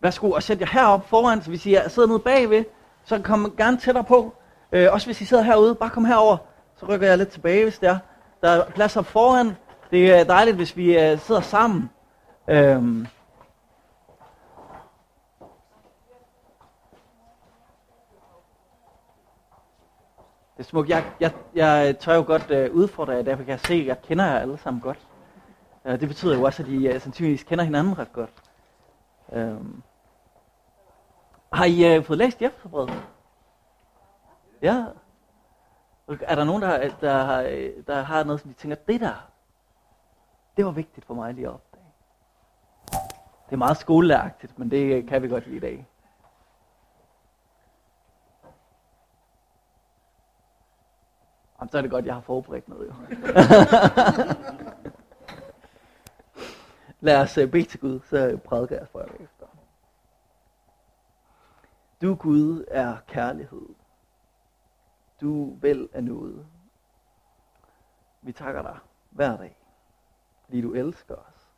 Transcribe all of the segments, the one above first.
værsgo og sæt jer herop foran, så hvis I sidder nede bagved, så kom gerne tættere på. Øh, også hvis I sidder herude, bare kom herover, så rykker jeg lidt tilbage, hvis det er. Der er plads op foran. Det er dejligt, hvis vi øh, sidder sammen. Øhm. Det er smukt. Jeg, jeg, jeg tør jo godt øh, udfordre jer, derfor kan jeg se, at jeg kender jer alle sammen godt. Øh, det betyder jo også, at I øh, sandsynligvis kender hinanden ret godt. Øhm. Har I øh, fået læst Jefterbrevet? Ja. Er der nogen, der, der, har, der har noget, som de tænker, det der, det var vigtigt for mig lige at opdage. Det er meget skoleagtigt, men det kan vi godt lide i dag. Jamen, så er det godt, jeg har forberedt noget jo. Lad os uh, bede til Gud, så prædiker jeg for jer. Du Gud er kærlighed. Du vel er noget. Vi takker dig hver dag, fordi du elsker os.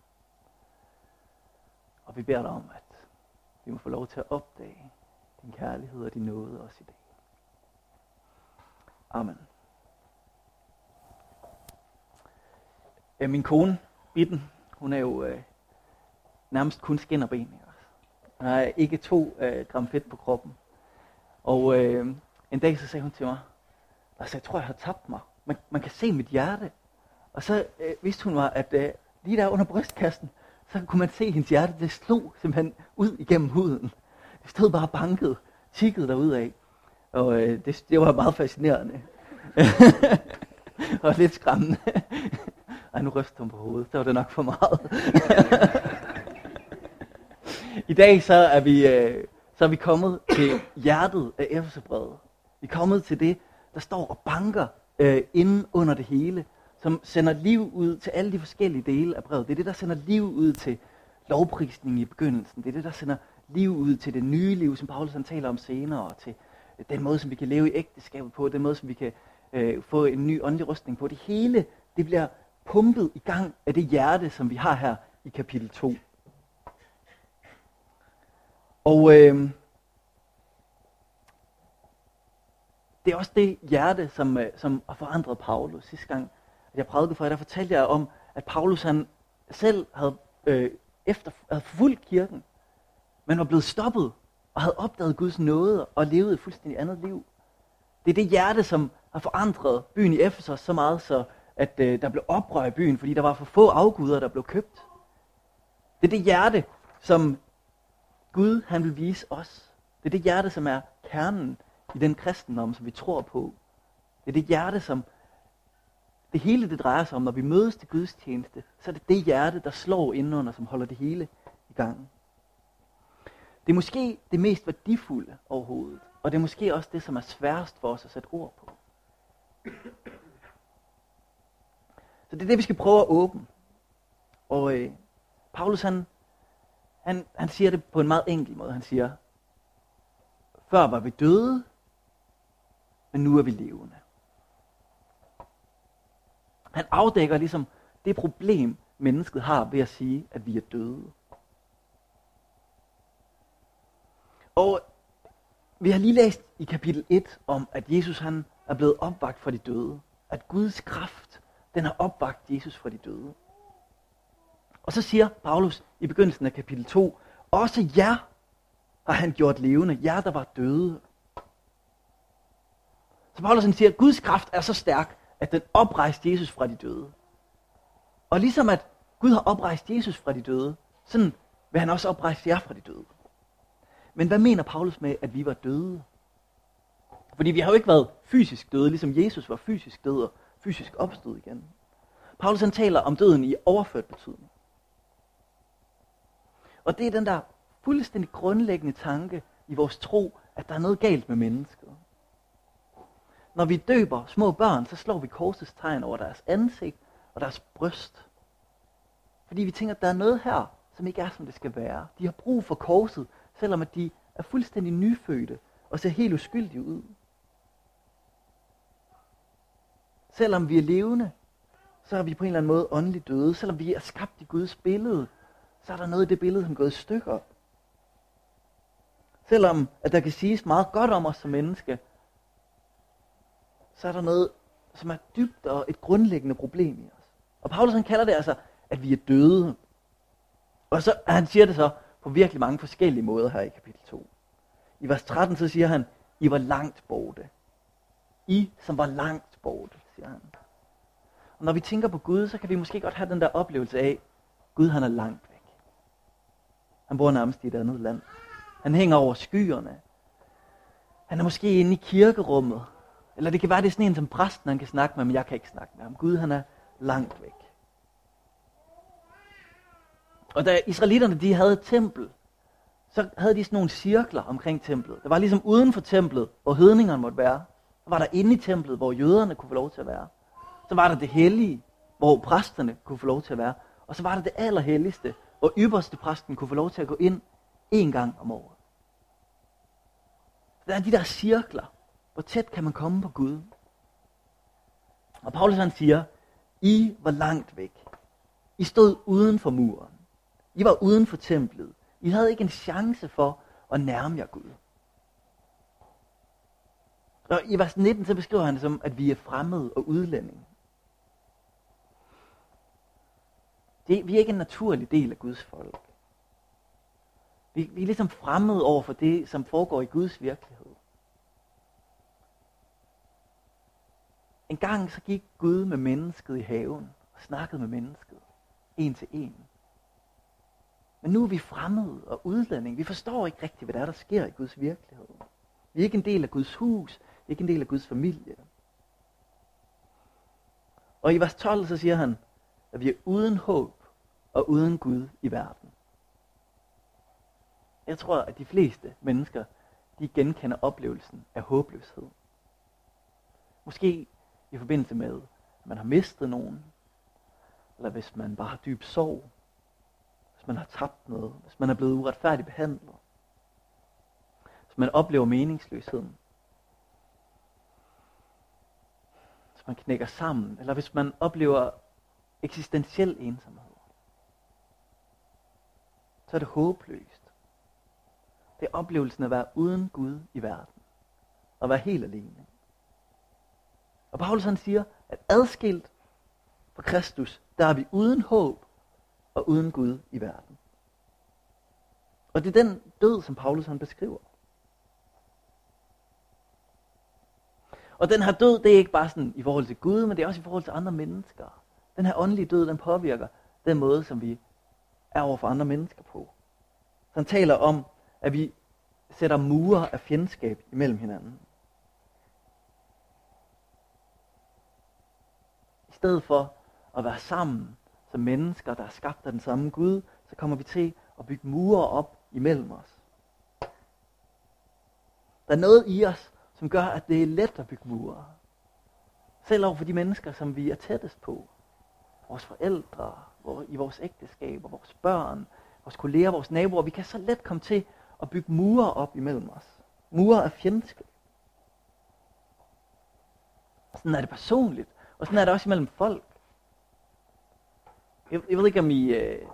Og vi beder dig om, at vi må få lov til at opdage din kærlighed og din nåde også i dag. Amen. Øh, min kone, Bitten, hun er jo øh, nærmest kun skin og ben. Han har ikke to øh, gram fedt på kroppen. Og øh, en dag så sagde hun til mig, altså jeg tror jeg har tabt mig. Man, man kan se mit hjerte. Og så øh, vidste hun mig, at øh, lige der under brystkassen, så kunne man se hendes hjerte, det slog simpelthen ud igennem huden. Det stod bare banket, tikkede derud af. Og øh, det, det var meget fascinerende. og lidt skræmmende. Ej, nu ryster hun på hovedet. Så var det nok for meget. I dag så er vi, øh, så er vi kommet til hjertet af Efeserbrevet. Vi er kommet til det, der står og banker øh, inde under det hele, som sender liv ud til alle de forskellige dele af brevet. Det er det, der sender liv ud til lovprisningen i begyndelsen. Det er det, der sender liv ud til det nye liv, som Paulus han taler om senere, og til den måde, som vi kan leve i ægteskabet på, den måde, som vi kan øh, få en ny åndelig rustning på. Det hele, det bliver pumpet i gang af det hjerte, som vi har her i kapitel 2. Og øh, det er også det hjerte, som, øh, som har forandret Paulus. Sidste gang, at jeg prædikede for jer, der fortalte jeg om, at Paulus han selv havde, øh, efter, havde forfulgt kirken, men var blevet stoppet og havde opdaget Guds nåde og levet et fuldstændig andet liv. Det er det hjerte, som har forandret byen i Efesos så meget, så at øh, der blev oprør i byen, fordi der var for få afguder, der blev købt. Det er det hjerte, som Gud han vil vise os. Det er det hjerte, som er kernen i den kristendom, som vi tror på. Det er det hjerte, som det hele det drejer sig om, når vi mødes til Guds tjeneste, så er det det hjerte, der slår indenunder, som holder det hele i gang. Det er måske det mest værdifulde overhovedet, og det er måske også det, som er sværest for os at sætte ord på. Så det er det, vi skal prøve at åbne. Og øh, Paulus han, han, han siger det på en meget enkel måde. Han siger, før var vi døde, men nu er vi levende. Han afdækker ligesom det problem, mennesket har ved at sige, at vi er døde. Og vi har lige læst i kapitel 1 om, at Jesus han er blevet opvagt fra de døde. At Guds kraft, den har opvagt Jesus fra de døde. Og så siger Paulus i begyndelsen af kapitel 2, også jer har han gjort levende, jer der var døde. Så Paulus han siger, at Guds kraft er så stærk, at den oprejste Jesus fra de døde. Og ligesom at Gud har oprejst Jesus fra de døde, sådan vil han også oprejse jer fra de døde. Men hvad mener Paulus med, at vi var døde? Fordi vi har jo ikke været fysisk døde, ligesom Jesus var fysisk død og fysisk opstod igen. Paulus han taler om døden i overført betydning. Og det er den der fuldstændig grundlæggende tanke i vores tro, at der er noget galt med mennesket. Når vi døber små børn, så slår vi korsets tegn over deres ansigt og deres bryst. Fordi vi tænker, at der er noget her, som ikke er, som det skal være. De har brug for korset, selvom at de er fuldstændig nyfødte og ser helt uskyldige ud. Selvom vi er levende, så er vi på en eller anden måde åndeligt døde. Selvom vi er skabt i Guds billede, så er der noget i det billede, som er gået i stykker. selvom at der kan siges meget godt om os som menneske, så er der noget, som er dybt og et grundlæggende problem i os. Og Paulus han kalder det altså, at vi er døde. Og så han siger det så på virkelig mange forskellige måder her i kapitel 2. I vers 13 så siger han, I var langt borte. I, som var langt borte, siger han. Og når vi tænker på Gud, så kan vi måske godt have den der oplevelse af, Gud han er langt. Han bor nærmest i et andet land. Han hænger over skyerne. Han er måske inde i kirkerummet. Eller det kan være, det er sådan en som præsten, han kan snakke med, men jeg kan ikke snakke med ham. Gud han er langt væk. Og da israelitterne de havde et tempel, så havde de sådan nogle cirkler omkring templet. Det var ligesom uden for templet, hvor hedningerne måtte være. Så var der inde i templet, hvor jøderne kunne få lov til at være. Så var der det hellige, hvor præsterne kunne få lov til at være. Og så var der det allerhelligste, og ypperste præsten kunne få lov til at gå ind en gang om året. Der er de der cirkler. Hvor tæt kan man komme på Gud? Og Paulus han siger, I var langt væk. I stod uden for muren. I var uden for templet. I havde ikke en chance for at nærme jer Gud. Og i vers 19 så beskriver han det som, at vi er fremmede og udlændinge. Det, vi er ikke en naturlig del af Guds folk. Vi, vi er ligesom fremmede over for det, som foregår i Guds virkelighed. En gang så gik Gud med mennesket i haven og snakkede med mennesket. En til en. Men nu er vi fremmede og udlænding. Vi forstår ikke rigtigt, hvad der er, der sker i Guds virkelighed. Vi er ikke en del af Guds hus. Vi er ikke en del af Guds familie. Og i vers 12 så siger han, at vi er uden håb og uden Gud i verden. Jeg tror, at de fleste mennesker, de genkender oplevelsen af håbløshed. Måske i forbindelse med, at man har mistet nogen, eller hvis man bare har dyb sorg, hvis man har tabt noget, hvis man er blevet uretfærdigt behandlet, hvis man oplever meningsløsheden, hvis man knækker sammen, eller hvis man oplever eksistentiel ensomhed, så er det håbløst. Det er oplevelsen at være uden Gud i verden, og være helt alene. Og Paulus han siger, at adskilt fra Kristus, der er vi uden håb og uden Gud i verden. Og det er den død, som Paulus han beskriver. Og den her død, det er ikke bare sådan i forhold til Gud, men det er også i forhold til andre mennesker. Den her åndelige død, den påvirker den måde, som vi er over for andre mennesker på. Så han taler om, at vi sætter mure af fjendskab imellem hinanden. I stedet for at være sammen som mennesker, der er skabt af den samme Gud, så kommer vi til at bygge mure op imellem os. Der er noget i os, som gør, at det er let at bygge mure. Selv over for de mennesker, som vi er tættest på. Vores forældre, i vores ægteskaber, vores børn, vores kolleger, vores naboer. Vi kan så let komme til at bygge mure op imellem os. Mure af fjendskab. Sådan er det personligt. Og sådan er det også imellem folk. Jeg, jeg ved ikke, om I, øh,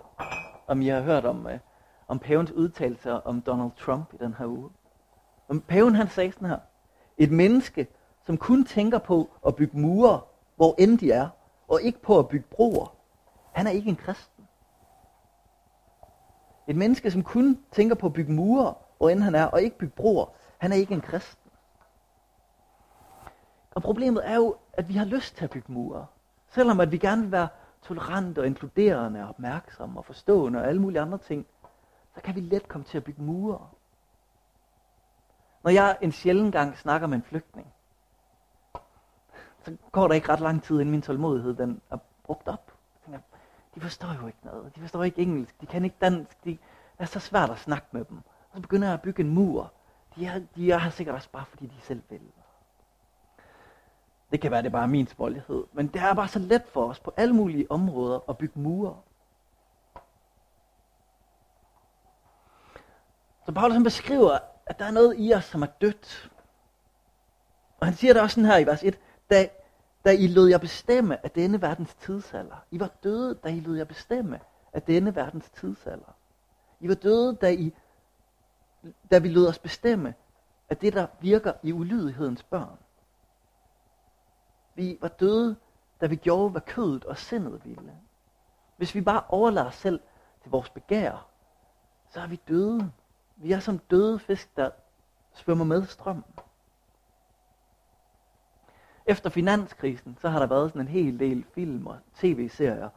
om I har hørt om, øh, om pavens udtalelser om Donald Trump i den her uge. Om paven han sagde sådan her. Et menneske, som kun tænker på at bygge mure, hvor end de er, og ikke på at bygge broer, han er ikke en kristen. Et menneske, som kun tænker på at bygge mure, hvor end han er, og ikke bygge broer, han er ikke en kristen. Og problemet er jo, at vi har lyst til at bygge mure. Selvom at vi gerne vil være tolerante og inkluderende og opmærksomme og forstående og alle mulige andre ting, så kan vi let komme til at bygge mure. Når jeg en sjælden gang snakker med en flygtning, så går der ikke ret lang tid, inden min tålmodighed den er brugt op. Jeg tænker, de forstår jo ikke noget. De forstår ikke engelsk. De kan ikke dansk. De, det er så svært at snakke med dem. Og så begynder jeg at bygge en mur. De er, de er her sikkert også bare, fordi de selv vil. Det kan være, det er bare min smålighed. Men det er bare så let for os på alle mulige områder at bygge mure. Så Paulus han beskriver, at der er noget i os, som er dødt. Og han siger det også sådan her i vers 1. Da, da I lod jer bestemme af denne verdens tidsalder. I var døde, da I lod jer bestemme af denne verdens tidsalder. I var døde, da I da vi lød os bestemme af det, der virker i ulydighedens børn. Vi var døde, da vi gjorde, hvad kødet og sindet ville. Hvis vi bare overlader os selv til vores begær, så er vi døde. Vi er som døde fisk, der svømmer med strømmen. Efter finanskrisen, så har der været sådan en hel del film og tv-serier,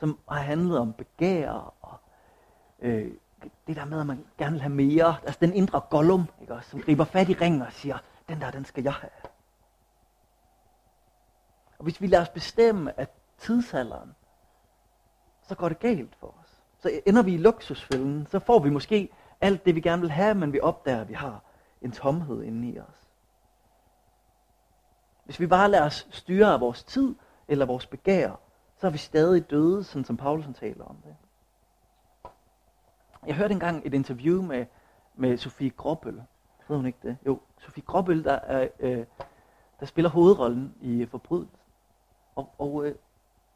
som har handlet om begær og øh, det der med, at man gerne vil have mere. Altså den indre Gollum, ikke også, som griber fat i ringen og siger, den der, den skal jeg have. Og hvis vi lader os bestemme af tidsalderen, så går det galt for os. Så ender vi i luksusfælden, så får vi måske alt det, vi gerne vil have, men vi opdager, at vi har en tomhed inde i os. Hvis vi bare lader os styre af vores tid eller vores begær, så er vi stadig døde, sådan som Paulusen taler om det. Jeg hørte engang et interview med, med Sofie Gråbøl. Ved hun ikke det? Jo, Sofie Gråbøl, der, er, øh, der spiller hovedrollen i Forbrydelsen. Og, og, øh,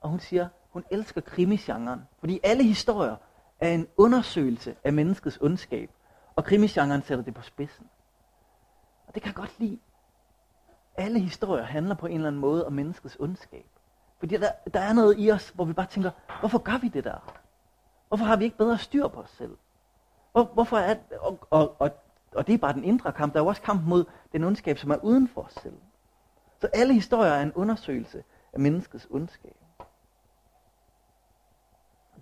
og hun siger, hun elsker krimisgenren, fordi alle historier er en undersøgelse af menneskets ondskab, og krimisgenren sætter det på spidsen. Og det kan jeg godt lide. Alle historier handler på en eller anden måde om menneskets ondskab. Fordi der, der er noget i os, hvor vi bare tænker, hvorfor gør vi det der? Hvorfor har vi ikke bedre styr på os selv? Hvor, hvorfor er, og, og, og, og det er bare den indre kamp. Der er jo også kamp mod den ondskab, som er uden for os selv. Så alle historier er en undersøgelse af menneskets ondskab.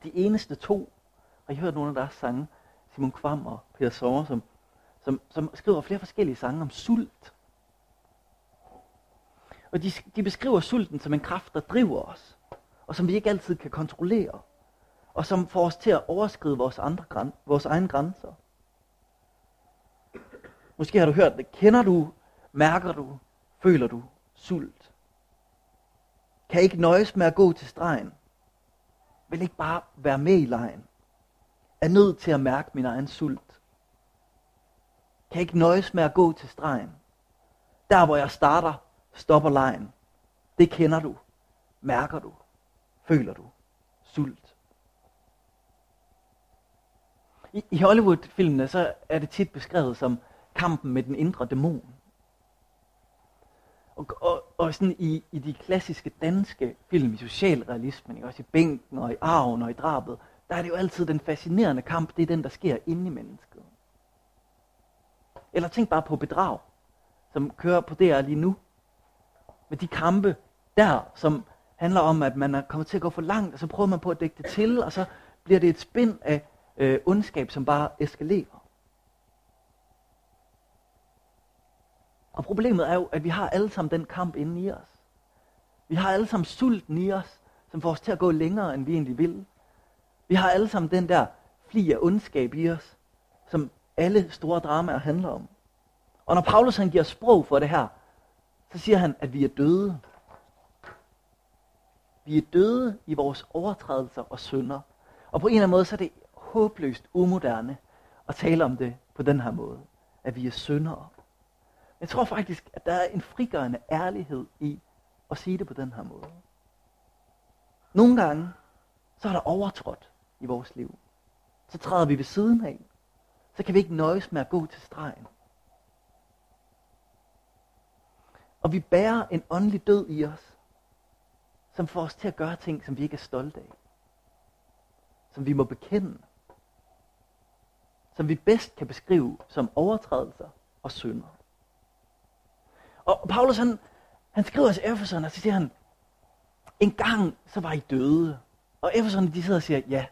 De eneste to, har I hørt nogle af deres sange, Simon Kvam og Peter Sommer, som, som, som skriver flere forskellige sange om sult. Og de, de beskriver sulten som en kraft, der driver os, og som vi ikke altid kan kontrollere, og som får os til at overskride vores, andre, vores egne grænser. Måske har du hørt det. Kender du, mærker du, føler du sult? Kan ikke nøjes med at gå til stregen? Vil ikke bare være med i lejen? Er nødt til at mærke min egen sult? Kan ikke nøjes med at gå til stregen? Der hvor jeg starter, stopper lejen. Det kender du, mærker du, føler du, sult. I, i Hollywood-filmene så er det tit beskrevet som kampen med den indre dæmon. Og, og, og sådan i, i de klassiske danske film, i socialrealismen, også i bænken og i arven og i drabet, der er det jo altid den fascinerende kamp, det er den, der sker inde i mennesket. Eller tænk bare på bedrag, som kører på DR lige nu med de kampe der, som handler om, at man er kommet til at gå for langt, og så prøver man på at dække det til, og så bliver det et spind af øh, ondskab, som bare eskalerer. Og problemet er jo, at vi har alle sammen den kamp inde i os. Vi har alle sammen sulten i os, som får os til at gå længere, end vi egentlig vil. Vi har alle sammen den der fli af ondskab i os, som alle store dramaer handler om. Og når Paulus han giver sprog for det her, så siger han, at vi er døde. Vi er døde i vores overtrædelser og synder. Og på en eller anden måde, så er det håbløst umoderne at tale om det på den her måde. At vi er syndere. Jeg tror faktisk, at der er en frigørende ærlighed i at sige det på den her måde. Nogle gange, så er der overtrådt i vores liv. Så træder vi ved siden af. Så kan vi ikke nøjes med at gå til stregen. Og vi bærer en åndelig død i os, som får os til at gøre ting, som vi ikke er stolte af. Som vi må bekende. Som vi bedst kan beskrive som overtrædelser og synder. Og Paulus han, han skriver til Efeserne, og så siger han, en gang så var I døde. Og Efeserne de sidder og siger, ja,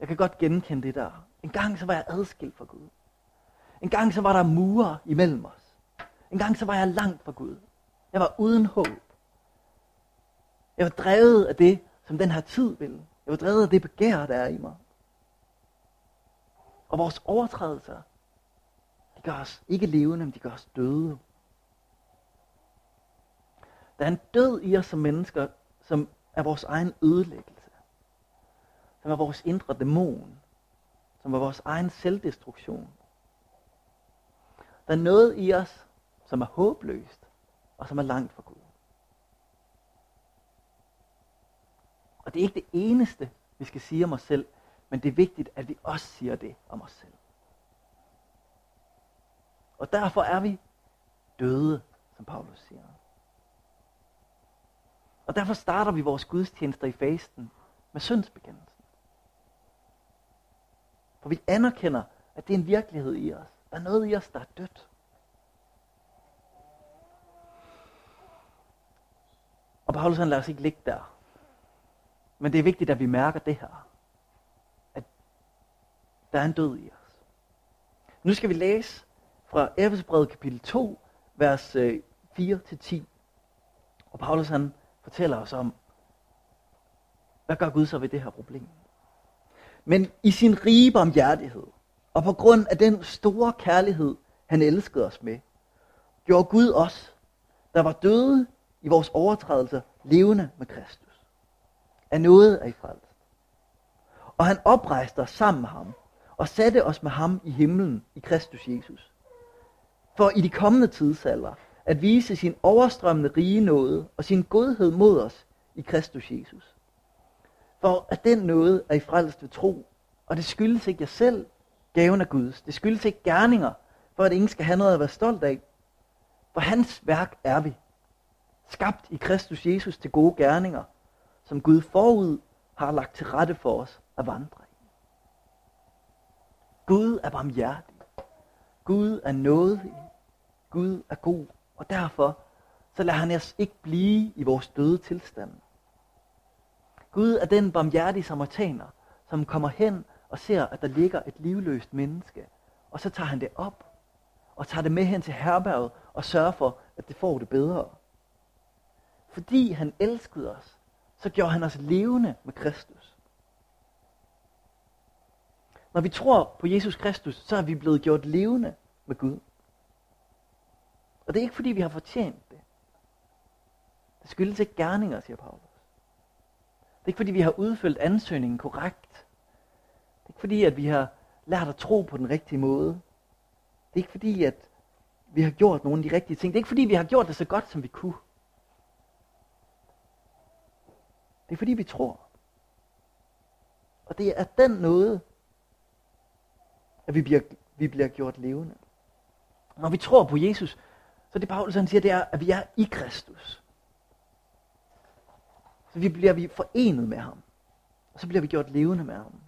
jeg kan godt genkende det der. En gang så var jeg adskilt fra Gud. En gang så var der mure imellem os. En gang så var jeg langt fra Gud. Jeg var uden håb. Jeg var drevet af det, som den her tid vil. Jeg var drevet af det begær, der er i mig. Og vores overtrædelser, de gør os ikke levende, men de gør os døde. Der er en død i os som mennesker, som er vores egen ødelæggelse. Som er vores indre dæmon. Som er vores egen selvdestruktion. Der er noget i os, som er håbløst og som er langt fra Gud. Og det er ikke det eneste, vi skal sige om os selv, men det er vigtigt, at vi også siger det om os selv. Og derfor er vi døde, som Paulus siger. Og derfor starter vi vores gudstjenester i fasten med syndsbekendelsen. For vi anerkender, at det er en virkelighed i os. Der er noget i os, der er dødt. Og Paulus han lader os ikke ligge der. Men det er vigtigt, at vi mærker det her. At der er en død i os. Nu skal vi læse fra Efesbrevet kapitel 2, vers øh, 4-10. Og Paulus han fortæller os om, hvad gør Gud så ved det her problem? Men i sin rige barmhjertighed, og på grund af den store kærlighed, han elskede os med, gjorde Gud os, der var døde i vores overtrædelser, levende med Kristus. Af noget er I frelst. Og han oprejste os sammen med ham, og satte os med ham i himlen i Kristus Jesus. For i de kommende tidsalder at vise sin overstrømmende rige nåde og sin godhed mod os i Kristus Jesus. For at den nåde er i frelst ved tro, og det skyldes ikke jer selv, gaven af Guds. Det skyldes ikke gerninger, for at ingen skal have noget at være stolt af. For hans værk er vi, skabt i Kristus Jesus til gode gerninger, som Gud forud har lagt til rette for os at vandre i. Gud er barmhjertig. Gud er nådig. Gud er god. Og derfor så lader han os ikke blive i vores døde tilstand. Gud er den barmhjertige samaritaner, som kommer hen og ser, at der ligger et livløst menneske. Og så tager han det op og tager det med hen til herberget og sørger for, at det får det bedre. Fordi han elskede os, så gjorde han os levende med Kristus. Når vi tror på Jesus Kristus, så er vi blevet gjort levende med Gud. Og det er ikke fordi, vi har fortjent det. Det skyldes ikke gerninger, siger Paulus. Det er ikke fordi, vi har udfyldt ansøgningen korrekt. Det er ikke fordi, at vi har lært at tro på den rigtige måde. Det er ikke fordi, at vi har gjort nogle af de rigtige ting. Det er ikke fordi, vi har gjort det så godt, som vi kunne. Det er fordi, vi tror. Og det er den noget, at vi bliver, vi bliver gjort levende. Når vi tror på Jesus, så det Paulus han siger, det er, at vi er i Kristus. Så vi bliver vi forenet med ham. Og så bliver vi gjort levende med ham.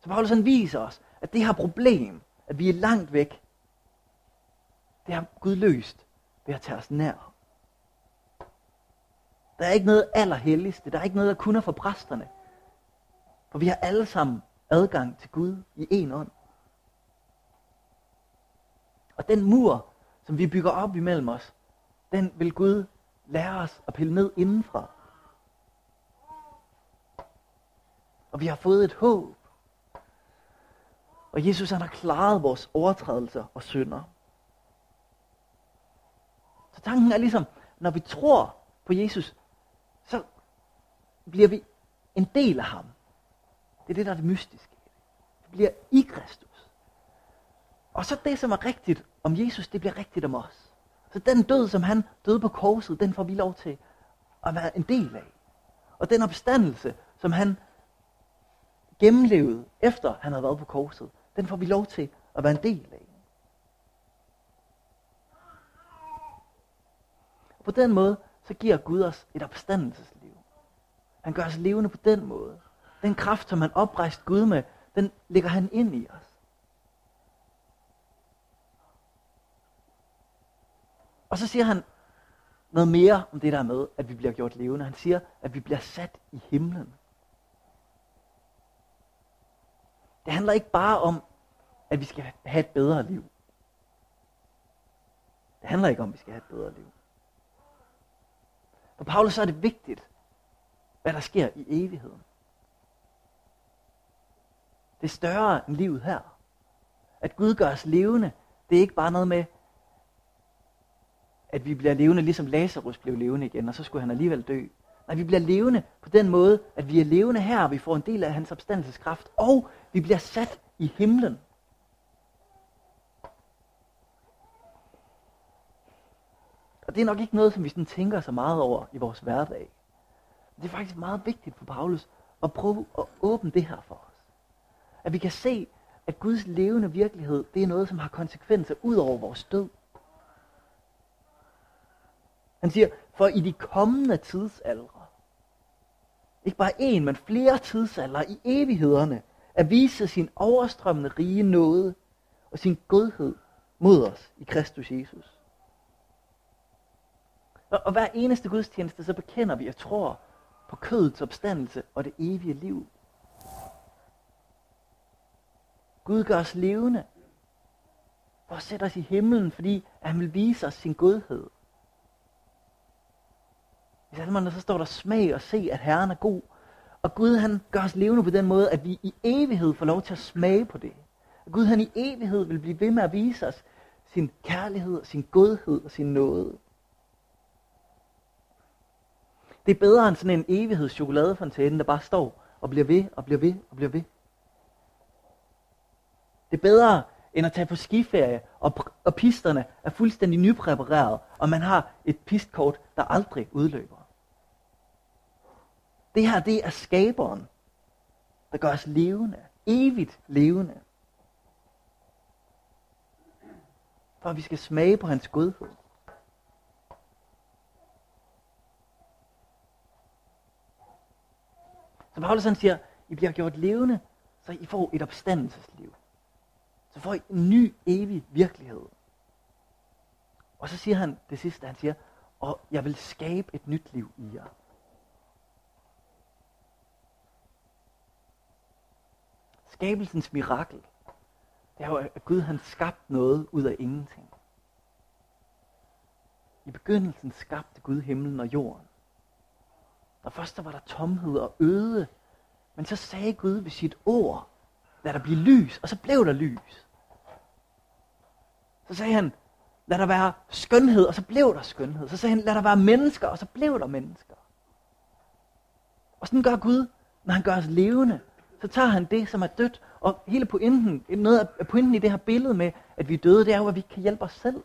Så Paulus han viser os, at det her problem, at vi er langt væk, det har Gud løst ved at tage os nær. Der er ikke noget allerhelligste. Der er ikke noget, der kun er for præsterne. For vi har alle sammen adgang til Gud i en ånd. Og den mur, som vi bygger op imellem os, den vil Gud lære os at pille ned indenfra. Og vi har fået et håb. Og Jesus han har klaret vores overtrædelser og synder. Så tanken er ligesom, når vi tror på Jesus, så bliver vi en del af ham. Det er det, der er det mystiske. Vi bliver i Kristus. Og så det, som er rigtigt om Jesus, det bliver rigtigt om os. Så den død, som han døde på korset, den får vi lov til at være en del af. Og den opstandelse, som han gennemlevede, efter han havde været på korset, den får vi lov til at være en del af. Og på den måde, så giver Gud os et opstandelsesliv. Han gør os levende på den måde. Den kraft, som han oprejst Gud med, den lægger han ind i os. Og så siger han noget mere om det der med, at vi bliver gjort levende. Han siger, at vi bliver sat i himlen. Det handler ikke bare om, at vi skal have et bedre liv. Det handler ikke om, at vi skal have et bedre liv. For Paulus så er det vigtigt, hvad der sker i evigheden. Det er større end livet her. At Gud gør os levende, det er ikke bare noget med, at vi bliver levende, ligesom Lazarus blev levende igen, og så skulle han alligevel dø. Nej, vi bliver levende på den måde, at vi er levende her, og vi får en del af hans opstandelseskraft, og vi bliver sat i himlen. Og det er nok ikke noget, som vi sådan tænker så meget over i vores hverdag. Det er faktisk meget vigtigt for Paulus at prøve at åbne det her for os. At vi kan se, at Guds levende virkelighed, det er noget, som har konsekvenser ud over vores død. Han siger, for i de kommende tidsaldre, ikke bare en, men flere tidsalder i evighederne, at vise sin overstrømmende rige nåde og sin godhed mod os i Kristus Jesus. Og, og hver eneste gudstjeneste, så bekender vi og tror på kødets opstandelse og det evige liv. Gud gør os levende og sætter os i himlen, fordi han vil vise os sin godhed. I salmerne så står der smag og se, at Herren er god. Og Gud han gør os levende på den måde, at vi i evighed får lov til at smage på det. Og Gud han i evighed vil blive ved med at vise os sin kærlighed, sin godhed og sin nåde. Det er bedre end sådan en evighedschokoladefontæne, der bare står og bliver ved og bliver ved og bliver ved. Det er bedre end at tage på skiferie, og, og pisterne er fuldstændig nypræpareret, og man har et pistkort, der aldrig udløber. Det her, det er skaberen, der gør os levende, evigt levende. For at vi skal smage på hans godhed. Så Paulus han siger, I bliver gjort levende, så I får et opstandelsesliv. Så får I en ny, evig virkelighed. Og så siger han det sidste, han siger, og jeg vil skabe et nyt liv i jer. Skabelsens mirakel, det er jo, at Gud han skabt noget ud af ingenting. I begyndelsen skabte Gud himlen og jorden. Og først der var der tomhed og øde. Men så sagde Gud ved sit ord, lad der blive lys, og så blev der lys. Så sagde han, lad der være skønhed, og så blev der skønhed. Så sagde han, lad der være mennesker, og så blev der mennesker. Og sådan gør Gud, når han gør os levende. Så tager han det, som er dødt, og hele pointen, noget af pointen i det her billede med, at vi er døde, det er jo, at vi kan hjælpe os selv.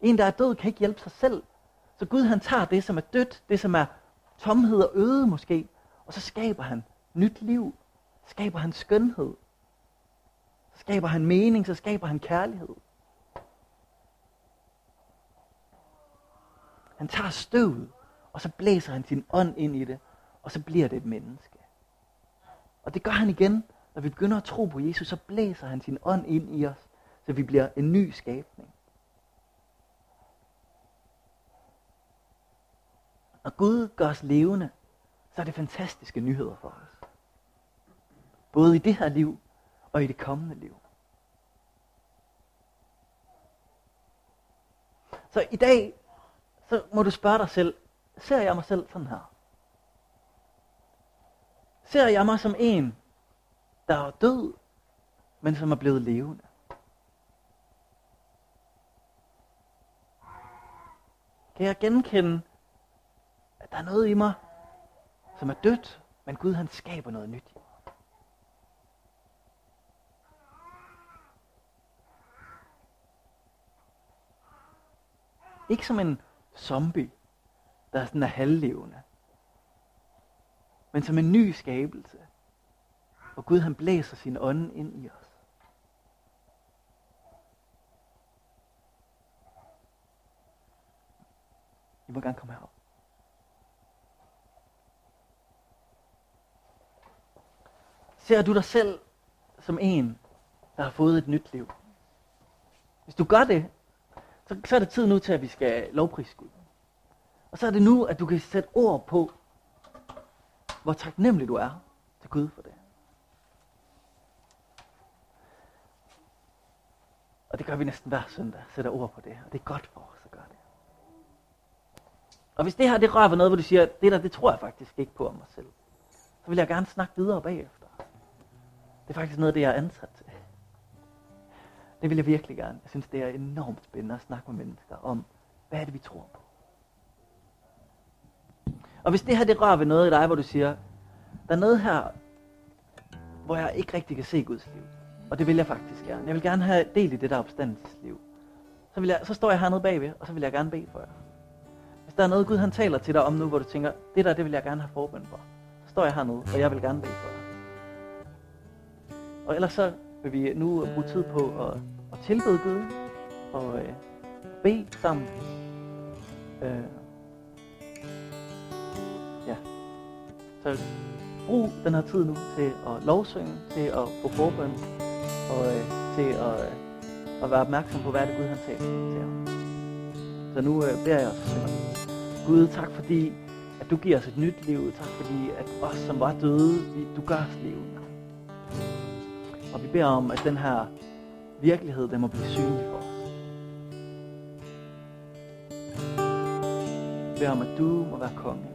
En, der er død, kan ikke hjælpe sig selv. Så Gud han tager det, som er dødt, det som er tomhed og øde måske, og så skaber han nyt liv. Skaber han skønhed. Så skaber han mening, så skaber han kærlighed. Han tager støvet, og så blæser han sin ånd ind i det, og så bliver det et menneske. Og det gør han igen, når vi begynder at tro på Jesus, så blæser han sin ånd ind i os, så vi bliver en ny skabning. Når Gud gør os levende, så er det fantastiske nyheder for os. Både i det her liv og i det kommende liv. Så i dag, så må du spørge dig selv, ser jeg mig selv sådan her? Ser jeg mig som en, der er død, men som er blevet levende? Kan jeg genkende der er noget i mig, som er dødt, men Gud han skaber noget nyt. Ikke som en zombie, der er sådan er halvlevende, men som en ny skabelse, hvor Gud han blæser sin ånd ind i os. I må gerne komme herop. Ser du dig selv som en, der har fået et nyt liv? Hvis du gør det, så, så er det tid nu til, at vi skal lovprise Gud. Og så er det nu, at du kan sætte ord på, hvor taknemmelig du er til Gud for det. Og det gør vi næsten hver søndag, sætter ord på det. Og det er godt for os at gøre det. Og hvis det her det rører ved noget, hvor du siger, det der, det tror jeg faktisk ikke på om mig selv. Så vil jeg gerne snakke videre bagefter. Det er faktisk noget af det, jeg er ansat til. Det vil jeg virkelig gerne. Jeg synes, det er enormt spændende at snakke med mennesker om, hvad er det, vi tror på. Og hvis det her, det rører ved noget i dig, hvor du siger, der er noget her, hvor jeg ikke rigtig kan se Guds liv. Og det vil jeg faktisk gerne. Jeg vil gerne have del i det der opstandelsesliv. Så, vil jeg, så står jeg hernede bagved, og så vil jeg gerne bede for jer. Hvis der er noget, Gud han taler til dig om nu, hvor du tænker, det der, det vil jeg gerne have forbøn for. Så står jeg hernede, og jeg vil gerne bede for jer. Og ellers så vil vi nu bruge tid på at, at tilbede Gud og øh, bede sammen. Øh, ja. Så brug den her tid nu til at lovsynge, til at få forbøn og øh, til at, øh, at være opmærksom på, hvad det Gud han taler til ham. Så nu øh, beder jeg os, Gud, tak fordi, at du giver os et nyt liv. Tak fordi, at os, som var døde, vi, du gør os liv. Og vi beder om, at den her virkelighed, den må blive synlig for os. Vi beder om, at du må være konge.